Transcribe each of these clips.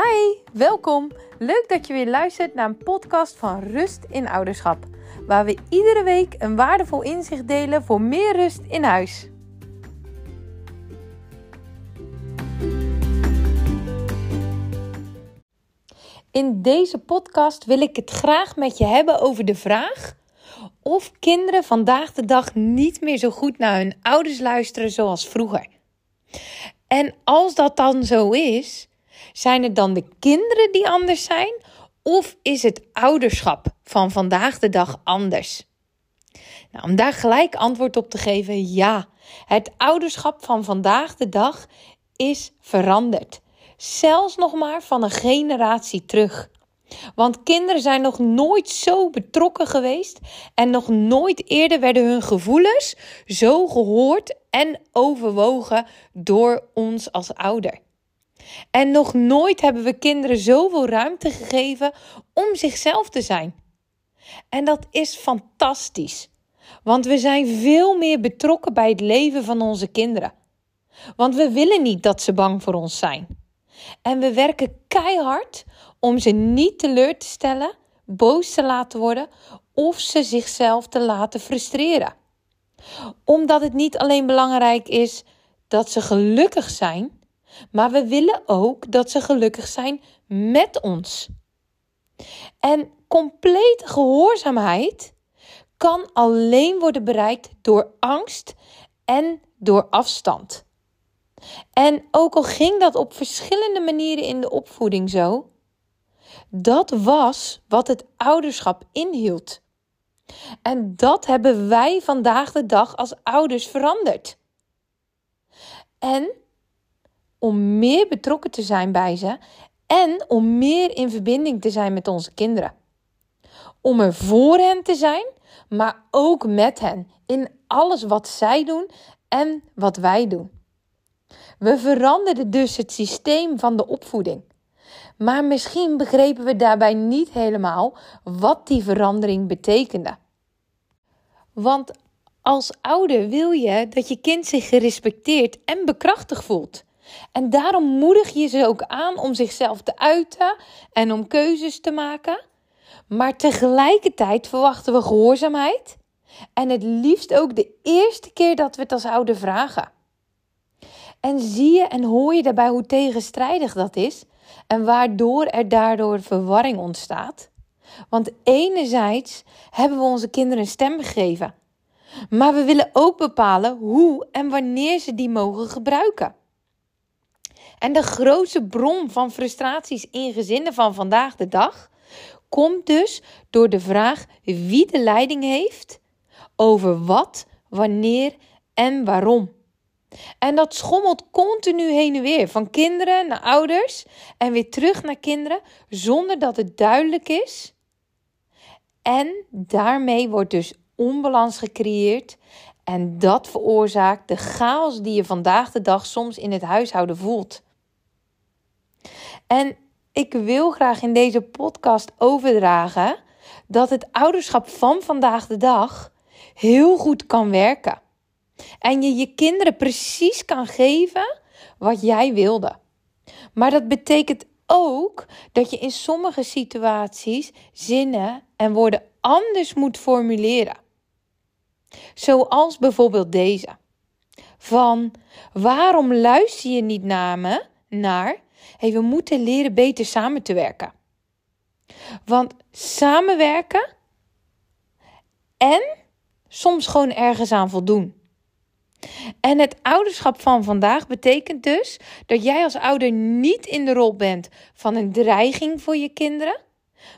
Hi, welkom. Leuk dat je weer luistert naar een podcast van Rust in Ouderschap, waar we iedere week een waardevol inzicht delen voor meer rust in huis. In deze podcast wil ik het graag met je hebben over de vraag of kinderen vandaag de dag niet meer zo goed naar hun ouders luisteren zoals vroeger. En als dat dan zo is, zijn het dan de kinderen die anders zijn? Of is het ouderschap van vandaag de dag anders? Nou, om daar gelijk antwoord op te geven, ja. Het ouderschap van vandaag de dag is veranderd. Zelfs nog maar van een generatie terug. Want kinderen zijn nog nooit zo betrokken geweest en nog nooit eerder werden hun gevoelens zo gehoord en overwogen door ons als ouder. En nog nooit hebben we kinderen zoveel ruimte gegeven om zichzelf te zijn. En dat is fantastisch, want we zijn veel meer betrokken bij het leven van onze kinderen. Want we willen niet dat ze bang voor ons zijn. En we werken keihard om ze niet teleur te stellen, boos te laten worden of ze zichzelf te laten frustreren. Omdat het niet alleen belangrijk is dat ze gelukkig zijn, maar we willen ook dat ze gelukkig zijn met ons. En complete gehoorzaamheid kan alleen worden bereikt door angst en door afstand. En ook al ging dat op verschillende manieren in de opvoeding zo, dat was wat het ouderschap inhield. En dat hebben wij vandaag de dag als ouders veranderd. En om meer betrokken te zijn bij ze en om meer in verbinding te zijn met onze kinderen. Om er voor hen te zijn, maar ook met hen in alles wat zij doen en wat wij doen. We veranderden dus het systeem van de opvoeding. Maar misschien begrepen we daarbij niet helemaal wat die verandering betekende. Want als ouder wil je dat je kind zich gerespecteerd en bekrachtigd voelt. En daarom moedig je ze ook aan om zichzelf te uiten en om keuzes te maken. Maar tegelijkertijd verwachten we gehoorzaamheid. En het liefst ook de eerste keer dat we het als ouder vragen. En zie je en hoor je daarbij hoe tegenstrijdig dat is en waardoor er daardoor verwarring ontstaat? Want enerzijds hebben we onze kinderen een stem gegeven, maar we willen ook bepalen hoe en wanneer ze die mogen gebruiken. En de grootste bron van frustraties in gezinnen van vandaag de dag komt dus door de vraag wie de leiding heeft over wat, wanneer en waarom. En dat schommelt continu heen en weer, van kinderen naar ouders en weer terug naar kinderen, zonder dat het duidelijk is. En daarmee wordt dus onbalans gecreëerd en dat veroorzaakt de chaos die je vandaag de dag soms in het huishouden voelt. En ik wil graag in deze podcast overdragen dat het ouderschap van vandaag de dag heel goed kan werken. En je je kinderen precies kan geven wat jij wilde. Maar dat betekent ook dat je in sommige situaties zinnen en woorden anders moet formuleren. Zoals bijvoorbeeld deze. Van waarom luister je niet naar me? Naar hey, we moeten leren beter samen te werken. Want samenwerken en soms gewoon ergens aan voldoen. En het ouderschap van vandaag betekent dus dat jij als ouder niet in de rol bent van een dreiging voor je kinderen,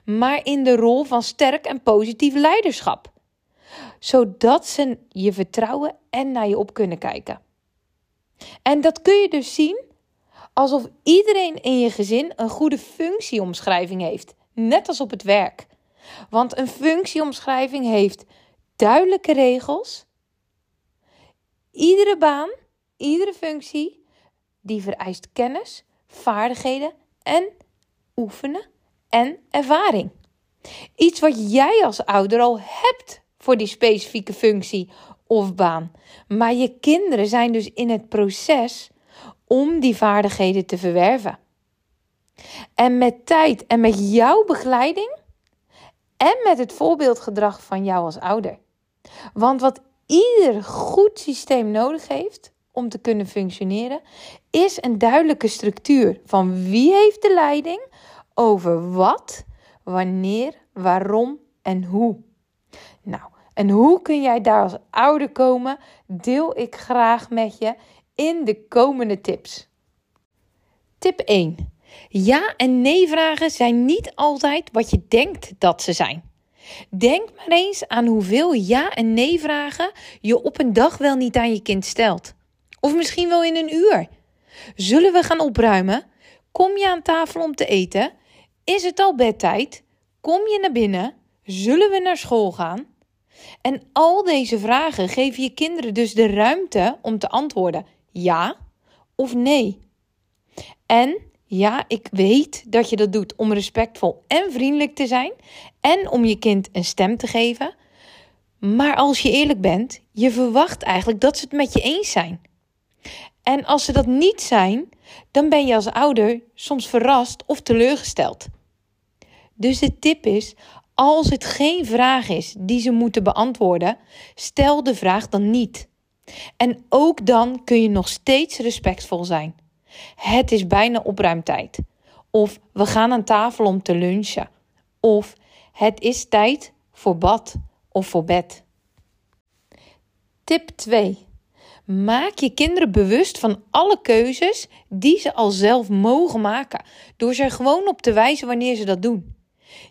maar in de rol van sterk en positief leiderschap. Zodat ze je vertrouwen en naar je op kunnen kijken. En dat kun je dus zien alsof iedereen in je gezin een goede functieomschrijving heeft, net als op het werk. Want een functieomschrijving heeft duidelijke regels. Iedere baan, iedere functie, die vereist kennis, vaardigheden en oefenen en ervaring. Iets wat jij als ouder al hebt voor die specifieke functie of baan. Maar je kinderen zijn dus in het proces om die vaardigheden te verwerven. En met tijd en met jouw begeleiding en met het voorbeeldgedrag van jou als ouder. Want wat ieder goed systeem nodig heeft om te kunnen functioneren, is een duidelijke structuur van wie heeft de leiding over wat, wanneer, waarom en hoe. Nou, en hoe kun jij daar als ouder komen, deel ik graag met je in de komende tips. Tip 1. Ja en nee vragen zijn niet altijd wat je denkt dat ze zijn. Denk maar eens aan hoeveel ja en nee vragen je op een dag wel niet aan je kind stelt. Of misschien wel in een uur. Zullen we gaan opruimen? Kom je aan tafel om te eten? Is het al bedtijd? Kom je naar binnen? Zullen we naar school gaan? En al deze vragen geven je kinderen dus de ruimte om te antwoorden ja of nee. En ja, ik weet dat je dat doet om respectvol en vriendelijk te zijn en om je kind een stem te geven. Maar als je eerlijk bent, je verwacht eigenlijk dat ze het met je eens zijn. En als ze dat niet zijn, dan ben je als ouder soms verrast of teleurgesteld. Dus de tip is: als het geen vraag is die ze moeten beantwoorden, stel de vraag dan niet. En ook dan kun je nog steeds respectvol zijn. Het is bijna opruimtijd. Of we gaan aan tafel om te lunchen. Of het is tijd voor bad of voor bed. Tip 2. Maak je kinderen bewust van alle keuzes die ze al zelf mogen maken, door ze gewoon op te wijzen wanneer ze dat doen.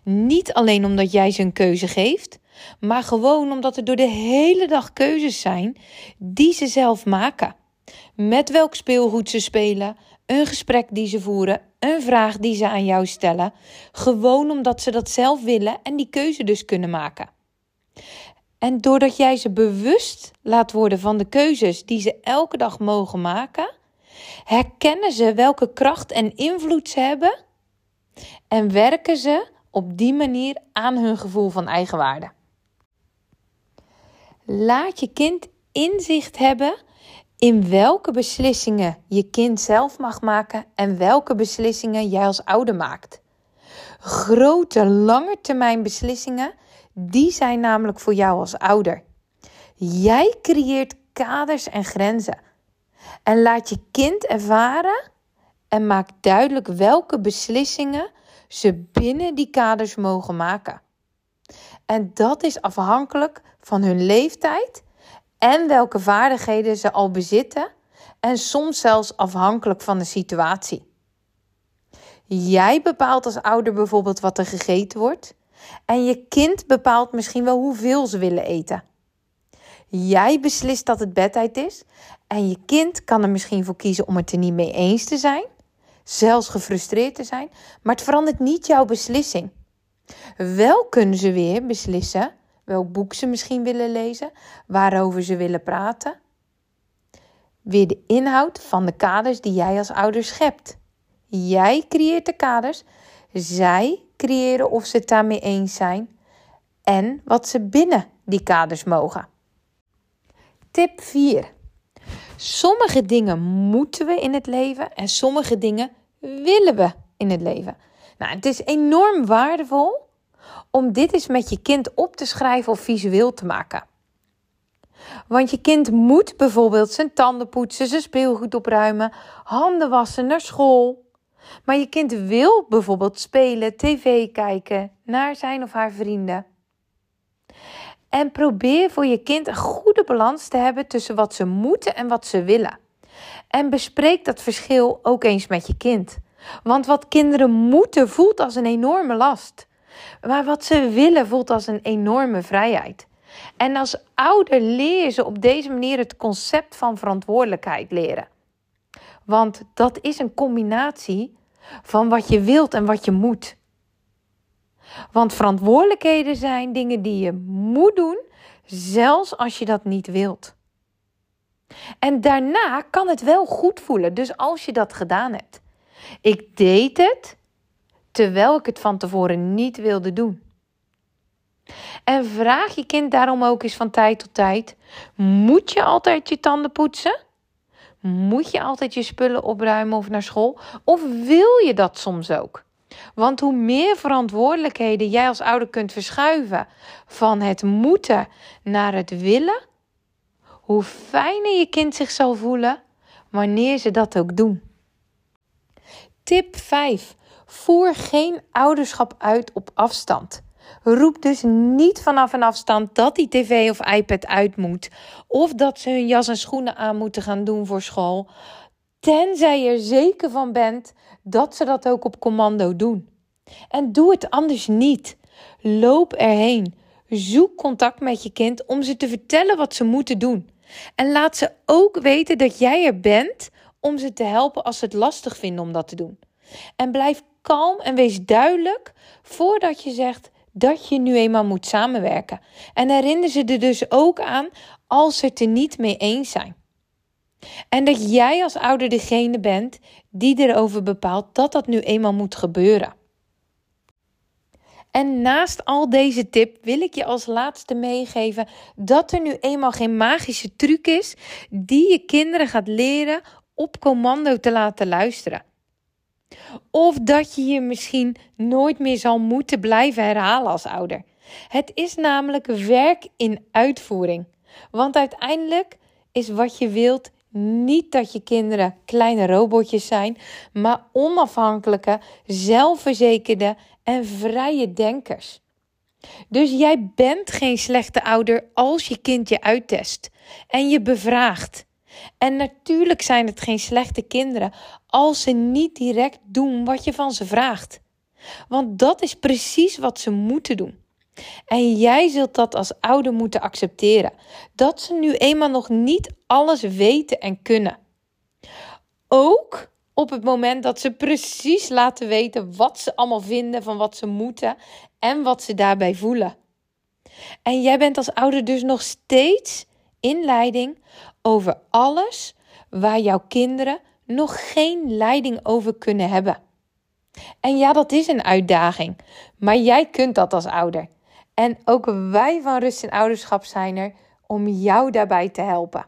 Niet alleen omdat jij ze een keuze geeft, maar gewoon omdat er door de hele dag keuzes zijn die ze zelf maken. Met welk speelgoed ze spelen, een gesprek die ze voeren, een vraag die ze aan jou stellen, gewoon omdat ze dat zelf willen en die keuze dus kunnen maken. En doordat jij ze bewust laat worden van de keuzes die ze elke dag mogen maken, herkennen ze welke kracht en invloed ze hebben en werken ze op die manier aan hun gevoel van eigenwaarde. Laat je kind inzicht hebben in welke beslissingen je kind zelf mag maken en welke beslissingen jij als ouder maakt. Grote, lange termijn beslissingen, die zijn namelijk voor jou als ouder. Jij creëert kaders en grenzen. En laat je kind ervaren en maak duidelijk welke beslissingen ze binnen die kaders mogen maken. En dat is afhankelijk van hun leeftijd en welke vaardigheden ze al bezitten en soms zelfs afhankelijk van de situatie. Jij bepaalt als ouder bijvoorbeeld wat er gegeten wordt en je kind bepaalt misschien wel hoeveel ze willen eten. Jij beslist dat het bedtijd is en je kind kan er misschien voor kiezen om het er niet mee eens te zijn, zelfs gefrustreerd te zijn, maar het verandert niet jouw beslissing. Wel kunnen ze weer beslissen welk boek ze misschien willen lezen, waarover ze willen praten. Weer de inhoud van de kaders die jij als ouder schept. Jij creëert de kaders, zij creëren of ze het daarmee eens zijn en wat ze binnen die kaders mogen. Tip 4. Sommige dingen moeten we in het leven en sommige dingen willen we in het leven. Nou, het is enorm waardevol om dit eens met je kind op te schrijven of visueel te maken. Want je kind moet bijvoorbeeld zijn tanden poetsen, zijn speelgoed opruimen, handen wassen, naar school. Maar je kind wil bijvoorbeeld spelen, tv kijken, naar zijn of haar vrienden. En probeer voor je kind een goede balans te hebben tussen wat ze moeten en wat ze willen. En bespreek dat verschil ook eens met je kind. Want wat kinderen moeten voelt als een enorme last. Maar wat ze willen voelt als een enorme vrijheid. En als ouder leer ze op deze manier het concept van verantwoordelijkheid leren. Want dat is een combinatie van wat je wilt en wat je moet. Want verantwoordelijkheden zijn dingen die je moet doen, zelfs als je dat niet wilt. En daarna kan het wel goed voelen, dus als je dat gedaan hebt. Ik deed het terwijl ik het van tevoren niet wilde doen. En vraag je kind daarom ook eens van tijd tot tijd: moet je altijd je tanden poetsen? Moet je altijd je spullen opruimen of naar school? Of wil je dat soms ook? Want hoe meer verantwoordelijkheden jij als ouder kunt verschuiven van het moeten naar het willen, hoe fijner je kind zich zal voelen wanneer ze dat ook doen. Tip 5. Voer geen ouderschap uit op afstand. Roep dus niet vanaf een afstand dat die tv of iPad uit moet. Of dat ze hun jas en schoenen aan moeten gaan doen voor school. Tenzij je er zeker van bent dat ze dat ook op commando doen. En doe het anders niet. Loop erheen. Zoek contact met je kind om ze te vertellen wat ze moeten doen. En laat ze ook weten dat jij er bent om ze te helpen als ze het lastig vinden om dat te doen. En blijf kalm en wees duidelijk voordat je zegt dat je nu eenmaal moet samenwerken. En herinner ze er dus ook aan als ze het er niet mee eens zijn. En dat jij als ouder degene bent die erover bepaalt dat dat nu eenmaal moet gebeuren. En naast al deze tip wil ik je als laatste meegeven dat er nu eenmaal geen magische truc is die je kinderen gaat leren op commando te laten luisteren. Of dat je je misschien nooit meer zal moeten blijven herhalen als ouder. Het is namelijk werk in uitvoering. Want uiteindelijk is wat je wilt niet dat je kinderen kleine robotjes zijn, maar onafhankelijke, zelfverzekerde en vrije denkers. Dus jij bent geen slechte ouder als je kind je uittest en je bevraagt. En natuurlijk zijn het geen slechte kinderen als ze niet direct doen wat je van ze vraagt. Want dat is precies wat ze moeten doen. En jij zult dat als ouder moeten accepteren. Dat ze nu eenmaal nog niet alles weten en kunnen. Ook op het moment dat ze precies laten weten wat ze allemaal vinden van wat ze moeten en wat ze daarbij voelen. En jij bent als ouder dus nog steeds in leiding over alles waar jouw kinderen nog geen leiding over kunnen hebben. En ja, dat is een uitdaging, maar jij kunt dat als ouder. En ook wij van Rust in Ouderschap zijn er om jou daarbij te helpen.